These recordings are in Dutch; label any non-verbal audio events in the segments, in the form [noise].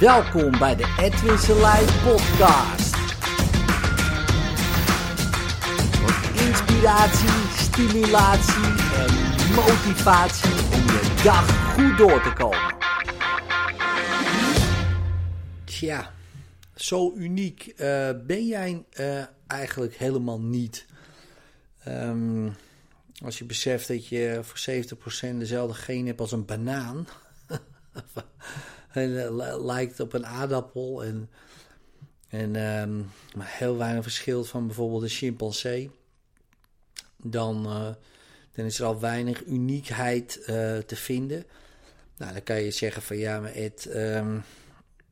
Welkom bij de Edwin Selijn podcast. Voor inspiratie, stimulatie en motivatie om je dag goed door te komen. Tja, zo uniek eh, ben jij uh, eigenlijk helemaal niet. Um, als je beseft dat je voor 70% dezelfde geen hebt als een banaan. [laughs] en, lijkt op een aardappel. En, en maar heel weinig verschil van bijvoorbeeld een chimpansee. Dan, uh, dan is er al weinig uniekheid uh, te vinden. Nou, dan kan je zeggen van ja, maar Ed, um,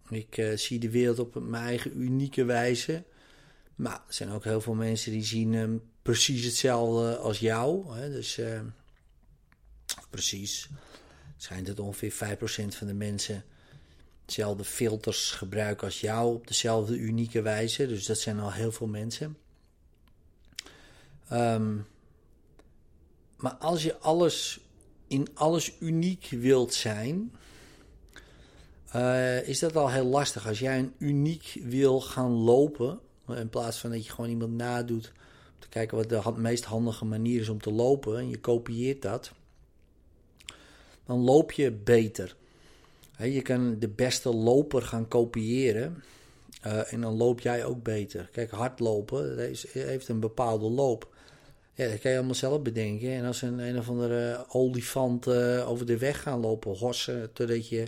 ik zie de wereld op mijn eigen unieke wijze. Maar er zijn ook heel veel mensen die zien hem precies hetzelfde als jou. Hè? Dus uh, precies. Het schijnt dat ongeveer 5% van de mensen dezelfde filters gebruiken als jou op dezelfde unieke wijze. Dus dat zijn al heel veel mensen. Um, maar als je alles in alles uniek wilt zijn, uh, is dat al heel lastig. Als jij een uniek wil gaan lopen, in plaats van dat je gewoon iemand nadoet om te kijken wat de meest handige manier is om te lopen en je kopieert dat, dan loop je beter. Je kan de beste loper gaan kopiëren uh, en dan loop jij ook beter. Kijk, hardlopen heeft een bepaalde loop. Ja, dat kan je allemaal zelf bedenken. En als een, een of andere olifant uh, over de weg gaan lopen, hossen, totdat je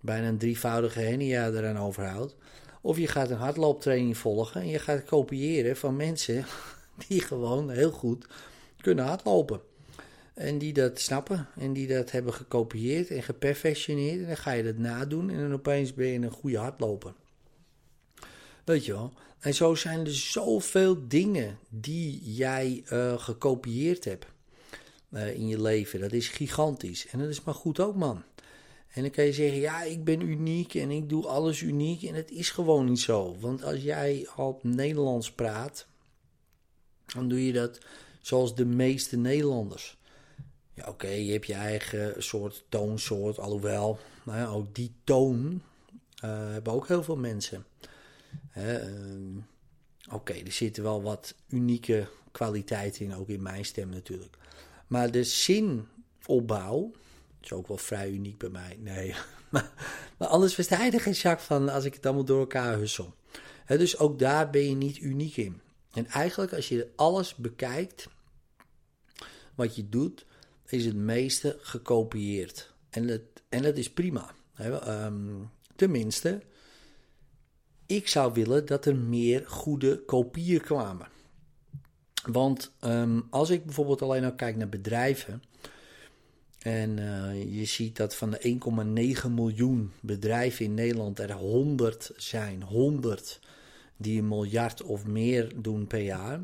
bijna een drievoudige hernia eraan overhoudt. Of je gaat een hardlooptraining volgen en je gaat kopiëren van mensen [laughs] die gewoon heel goed kunnen hardlopen. En die dat snappen en die dat hebben gekopieerd en geperfectioneerd. En dan ga je dat nadoen en dan opeens ben je een goede hardloper. Weet je wel? En zo zijn er zoveel dingen die jij uh, gekopieerd hebt uh, in je leven. Dat is gigantisch. En dat is maar goed ook, man. En dan kan je zeggen, ja, ik ben uniek en ik doe alles uniek. En het is gewoon niet zo. Want als jij al Nederlands praat, dan doe je dat zoals de meeste Nederlanders. Oké, je hebt je eigen soort toonsoort, alhoewel, nou ook die toon uh, hebben ook heel veel mensen. Uh, oké, er zitten wel wat unieke kwaliteiten in, ook in mijn stem natuurlijk. Maar de zinopbouw, is ook wel vrij uniek bij mij. Nee, [laughs] maar, maar anders versta je zak van als ik het allemaal door elkaar hussel. Dus ook daar ben je niet uniek in. En eigenlijk als je alles bekijkt, wat je doet, is het meeste gekopieerd. En dat, en dat is prima. He, um, tenminste, ik zou willen dat er meer goede kopieën kwamen. Want um, als ik bijvoorbeeld alleen al kijk naar bedrijven en uh, je ziet dat van de 1,9 miljoen bedrijven in Nederland er 100 zijn, 100 die een miljard of meer doen per jaar.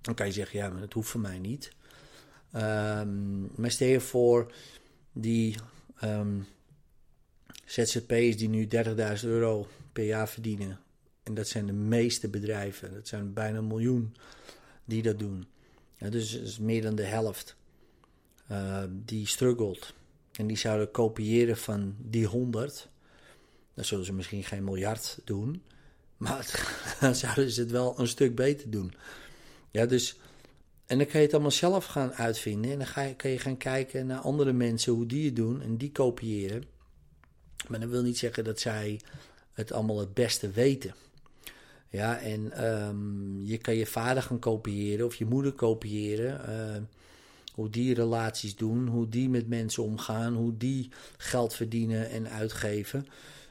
Dan kan je zeggen, ja, maar dat hoeft voor mij niet. Um, maar stel je voor die um, die nu 30.000 euro per jaar verdienen. En dat zijn de meeste bedrijven. Dat zijn bijna een miljoen die dat doen. Ja, dus is meer dan de helft. Uh, die struggelt. En die zouden kopiëren van die 100. Dan zullen ze misschien geen miljard doen. Maar [laughs] dan zouden ze het wel een stuk beter doen. Ja, dus. En dan kan je het allemaal zelf gaan uitvinden. En dan ga je, kan je gaan kijken naar andere mensen, hoe die het doen. En die kopiëren. Maar dat wil niet zeggen dat zij het allemaal het beste weten. Ja, en um, je kan je vader gaan kopiëren of je moeder kopiëren. Uh, hoe die relaties doen, hoe die met mensen omgaan, hoe die geld verdienen en uitgeven.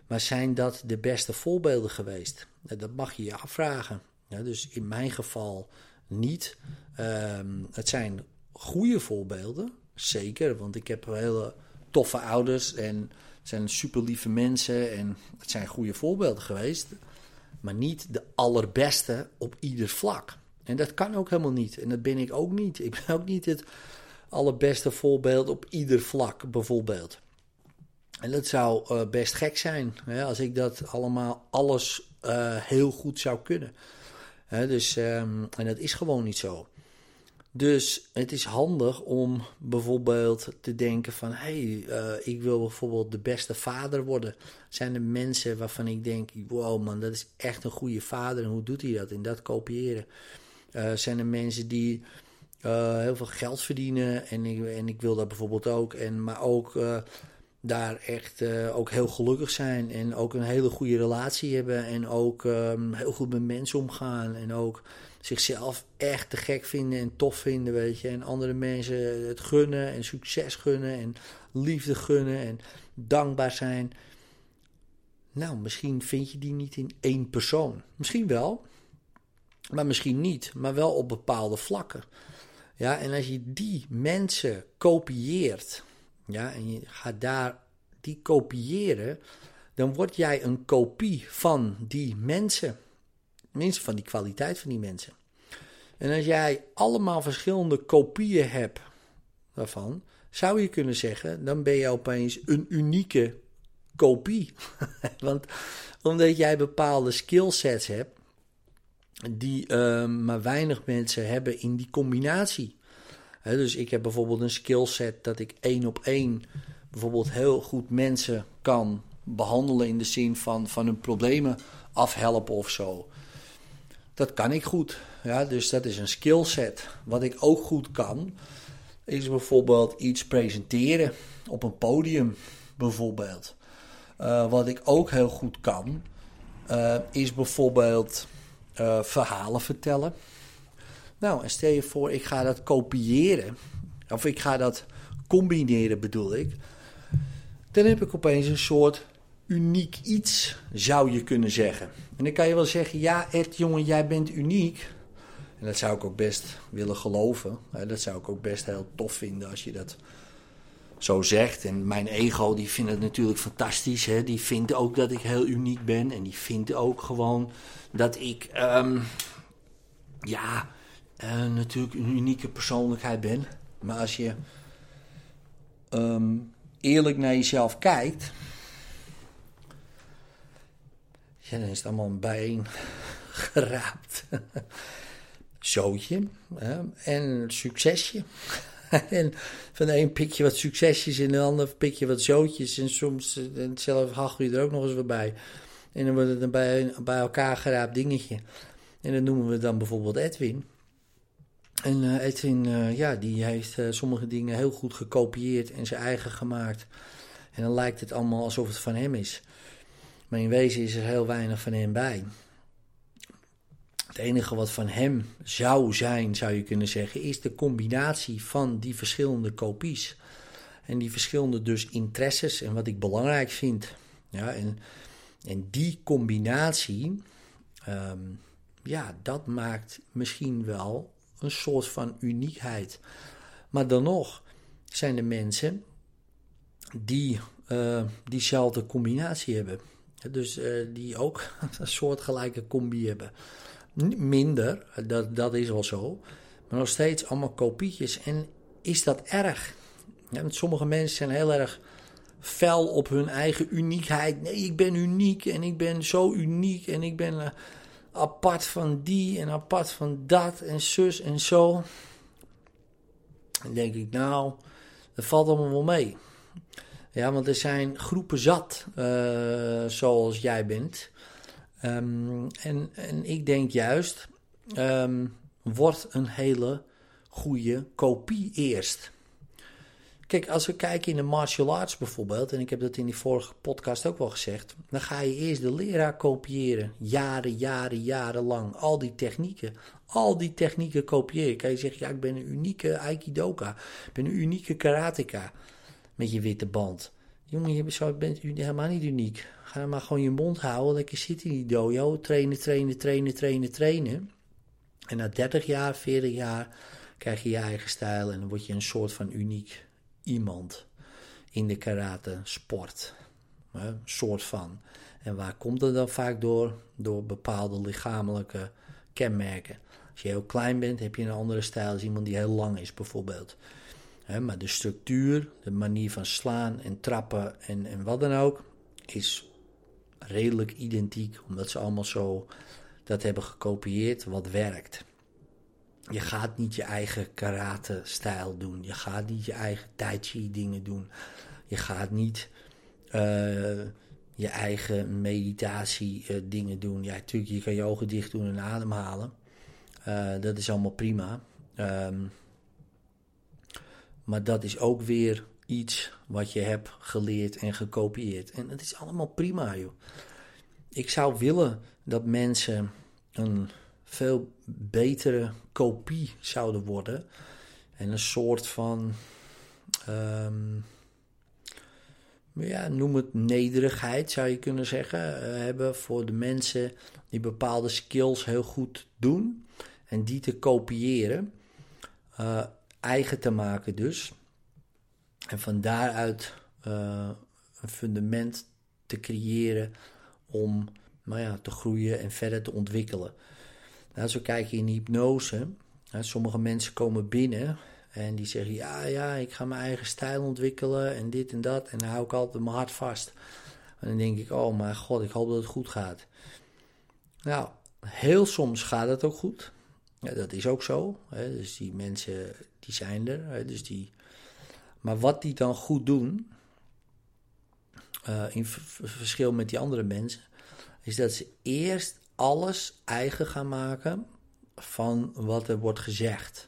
Maar zijn dat de beste voorbeelden geweest? Dat mag je je afvragen. Dus in mijn geval niet. Um, het zijn goede voorbeelden, zeker, want ik heb hele toffe ouders en het zijn super lieve mensen en het zijn goede voorbeelden geweest. Maar niet de allerbeste op ieder vlak. En dat kan ook helemaal niet. En dat ben ik ook niet. Ik ben ook niet het allerbeste voorbeeld op ieder vlak, bijvoorbeeld. En dat zou uh, best gek zijn hè, als ik dat allemaal alles uh, heel goed zou kunnen. Dus, um, en dat is gewoon niet zo. Dus het is handig om bijvoorbeeld te denken van... hé, hey, uh, ik wil bijvoorbeeld de beste vader worden. Zijn er mensen waarvan ik denk... wow man, dat is echt een goede vader. En hoe doet hij dat? En dat kopiëren. Uh, zijn er mensen die uh, heel veel geld verdienen... en ik, en ik wil dat bijvoorbeeld ook. En, maar ook daar echt ook heel gelukkig zijn... en ook een hele goede relatie hebben... en ook um, heel goed met mensen omgaan... en ook zichzelf echt te gek vinden en tof vinden, weet je. En andere mensen het gunnen en succes gunnen en liefde gunnen en dankbaar zijn. Nou, misschien vind je die niet in één persoon. Misschien wel, maar misschien niet. Maar wel op bepaalde vlakken. Ja, en als je die mensen kopieert, ja, en je gaat daar die kopiëren, dan word jij een kopie van die mensen. Tenminste, van die kwaliteit van die mensen. En als jij allemaal verschillende kopieën hebt daarvan, zou je kunnen zeggen, dan ben je opeens een unieke kopie. [laughs] Want omdat jij bepaalde skillsets hebt, die uh, maar weinig mensen hebben in die combinatie. Dus ik heb bijvoorbeeld een skillset dat ik één op één bijvoorbeeld heel goed mensen kan behandelen in de zin van, van hun problemen afhelpen of zo. Dat kan ik goed. Ja, dus dat is een skillset. Wat ik ook goed kan, is bijvoorbeeld iets presenteren op een podium, bijvoorbeeld. Uh, wat ik ook heel goed kan, uh, is bijvoorbeeld uh, verhalen vertellen. Nou, en stel je voor, ik ga dat kopiëren, of ik ga dat combineren, bedoel ik. Dan heb ik opeens een soort uniek iets, zou je kunnen zeggen. En dan kan je wel zeggen, ja Ed, jongen, jij bent uniek. En dat zou ik ook best willen geloven. Dat zou ik ook best heel tof vinden als je dat zo zegt. En mijn ego die vindt het natuurlijk fantastisch. Hè? Die vindt ook dat ik heel uniek ben. En die vindt ook gewoon dat ik, um, ja, uh, natuurlijk een unieke persoonlijkheid ben. Maar als je um, eerlijk naar jezelf kijkt ja, dan is het allemaal bijeen geraapt. [laughs] Zootje en succesje. [laughs] en van de een pik je wat succesjes en de ander pik je wat zootjes. En soms en eh, zelf hachel je er ook nog eens wat bij. En dan wordt het een bij, bij elkaar geraapt dingetje. En dat noemen we dan bijvoorbeeld Edwin. En uh, Edwin, uh, ja, die heeft uh, sommige dingen heel goed gekopieerd en zijn eigen gemaakt. En dan lijkt het allemaal alsof het van hem is. Maar in wezen is er heel weinig van hem bij. Het enige wat van hem zou zijn, zou je kunnen zeggen, is de combinatie van die verschillende kopies. En die verschillende dus interesses en wat ik belangrijk vind. Ja, en, en die combinatie, ehm, ja, dat maakt misschien wel een soort van uniekheid. Maar dan nog zijn er mensen die uh, diezelfde combinatie hebben. Dus uh, die ook [laughs] een soortgelijke combi hebben. Minder, dat, dat is wel zo. Maar nog steeds allemaal kopietjes. En is dat erg? Ja, sommige mensen zijn heel erg fel op hun eigen uniekheid. Nee, ik ben uniek en ik ben zo uniek en ik ben uh, apart van die en apart van dat en zus en zo. Dan denk ik, nou, dat valt allemaal wel mee. Ja, want er zijn groepen zat uh, zoals jij bent. Um, en, en ik denk juist, um, word een hele goede kopie eerst. Kijk, als we kijken in de martial arts bijvoorbeeld, en ik heb dat in die vorige podcast ook wel gezegd, dan ga je eerst de leraar kopiëren. Jaren, jaren, jaren lang. Al die technieken. Al die technieken kopiëren. Kan je zeggen, ja, ik ben een unieke Aikidoka. Ik ben een unieke karateka met je witte band. Jongen, je bent helemaal niet uniek. Ga maar gewoon je mond houden, lekker zitten in die dojo. Trainen, trainen, trainen, trainen, trainen. En na 30 jaar, 40 jaar krijg je je eigen stijl en dan word je een soort van uniek iemand in de karate sport. Een soort van. En waar komt dat dan vaak door? Door bepaalde lichamelijke kenmerken. Als je heel klein bent, heb je een andere stijl als iemand die heel lang is, bijvoorbeeld maar de structuur, de manier van slaan en trappen en, en wat dan ook, is redelijk identiek, omdat ze allemaal zo dat hebben gekopieerd wat werkt. Je gaat niet je eigen karate-stijl doen. Je gaat niet je eigen tai chi dingen doen. Je gaat niet uh, je eigen meditatie uh, dingen doen. Ja, natuurlijk, je kan je ogen dicht doen en ademhalen. Uh, dat is allemaal prima. Um, maar dat is ook weer iets wat je hebt geleerd en gekopieerd. En het is allemaal prima, joh. Ik zou willen dat mensen een veel betere kopie zouden worden. En een soort van. Um, ja, noem het nederigheid, zou je kunnen zeggen. Uh, hebben voor de mensen die bepaalde skills heel goed doen. En die te kopiëren. Uh, eigen te maken, dus. En van daaruit uh, een fundament te creëren om nou ja, te groeien en verder te ontwikkelen. Zo kijk je in hypnose. sommige mensen komen binnen en die zeggen: Ja, ja, ik ga mijn eigen stijl ontwikkelen en dit en dat. En dan hou ik altijd mijn hart vast. En dan denk ik: Oh mijn god, ik hoop dat het goed gaat. Nou, heel soms gaat het ook goed. Ja, dat is ook zo. Hè. Dus die mensen die zijn er. Hè. Dus die... Maar wat die dan goed doen, uh, in verschil met die andere mensen, is dat ze eerst alles eigen gaan maken van wat er wordt gezegd.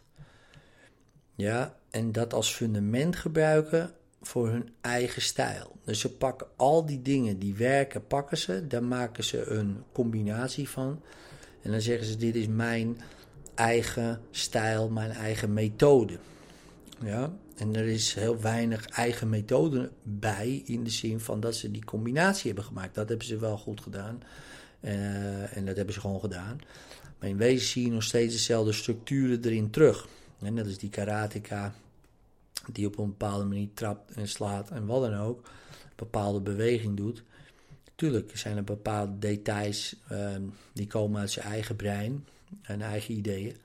Ja, en dat als fundament gebruiken voor hun eigen stijl. Dus ze pakken al die dingen die werken, pakken ze, daar maken ze een combinatie van. En dan zeggen ze: Dit is mijn eigen stijl, mijn eigen methode. Ja, en er is heel weinig eigen methode bij, in de zin van dat ze die combinatie hebben gemaakt. Dat hebben ze wel goed gedaan. Uh, en dat hebben ze gewoon gedaan. Maar in wezen zie je nog steeds dezelfde structuren erin terug. En dat is die karateka, die op een bepaalde manier trapt en slaat en wat dan ook. Bepaalde beweging doet. Tuurlijk zijn er bepaalde details uh, die komen uit zijn eigen brein en eigen ideeën.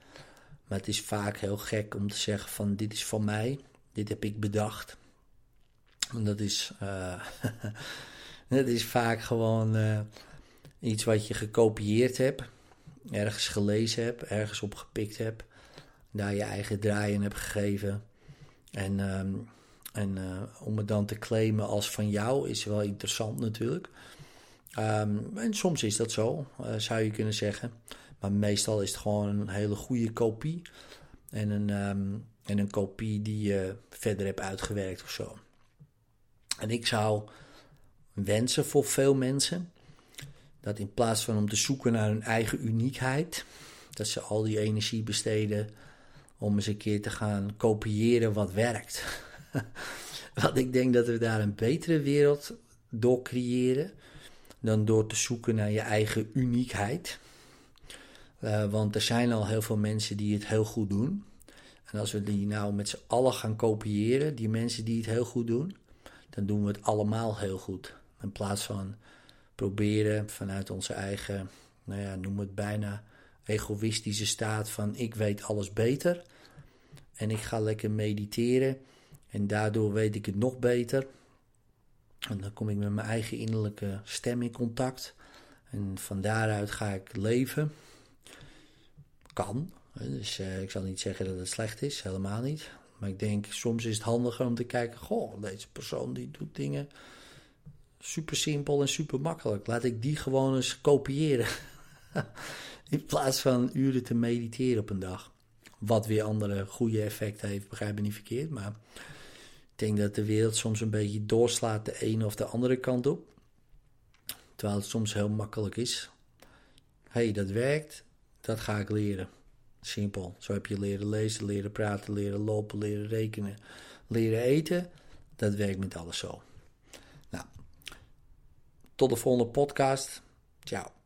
Maar het is vaak heel gek om te zeggen van dit is van mij, dit heb ik bedacht. En dat is, uh, [laughs] dat is vaak gewoon uh, iets wat je gekopieerd hebt, ergens gelezen hebt, ergens opgepikt hebt, daar je eigen draaien hebt gegeven. En, um, en uh, om het dan te claimen als van jou is wel interessant natuurlijk. Um, en soms is dat zo, zou je kunnen zeggen. Maar meestal is het gewoon een hele goede kopie. En een, um, en een kopie die je verder hebt uitgewerkt of zo. En ik zou wensen voor veel mensen dat in plaats van om te zoeken naar hun eigen uniekheid, dat ze al die energie besteden om eens een keer te gaan kopiëren wat werkt. [laughs] Want ik denk dat we daar een betere wereld door creëren dan door te zoeken naar je eigen uniekheid. Uh, want er zijn al heel veel mensen die het heel goed doen. En als we die nou met z'n allen gaan kopiëren, die mensen die het heel goed doen, dan doen we het allemaal heel goed. In plaats van proberen vanuit onze eigen, nou ja, noem het bijna egoïstische staat van ik weet alles beter. En ik ga lekker mediteren. En daardoor weet ik het nog beter. En dan kom ik met mijn eigen innerlijke stem in contact. En van daaruit ga ik leven kan. Dus uh, ik zal niet zeggen dat het slecht is, helemaal niet. Maar ik denk, soms is het handiger om te kijken: goh, deze persoon die doet dingen super simpel en super makkelijk. Laat ik die gewoon eens kopiëren. [laughs] In plaats van uren te mediteren op een dag. Wat weer andere goede effecten heeft, begrijp me niet verkeerd. Maar ik denk dat de wereld soms een beetje doorslaat de ene of de andere kant op. Terwijl het soms heel makkelijk is. hey, dat werkt dat ga ik leren. Simpel. Zo heb je leren lezen, leren praten, leren lopen, leren rekenen, leren eten. Dat werkt met alles zo. Nou, tot de volgende podcast. Ciao.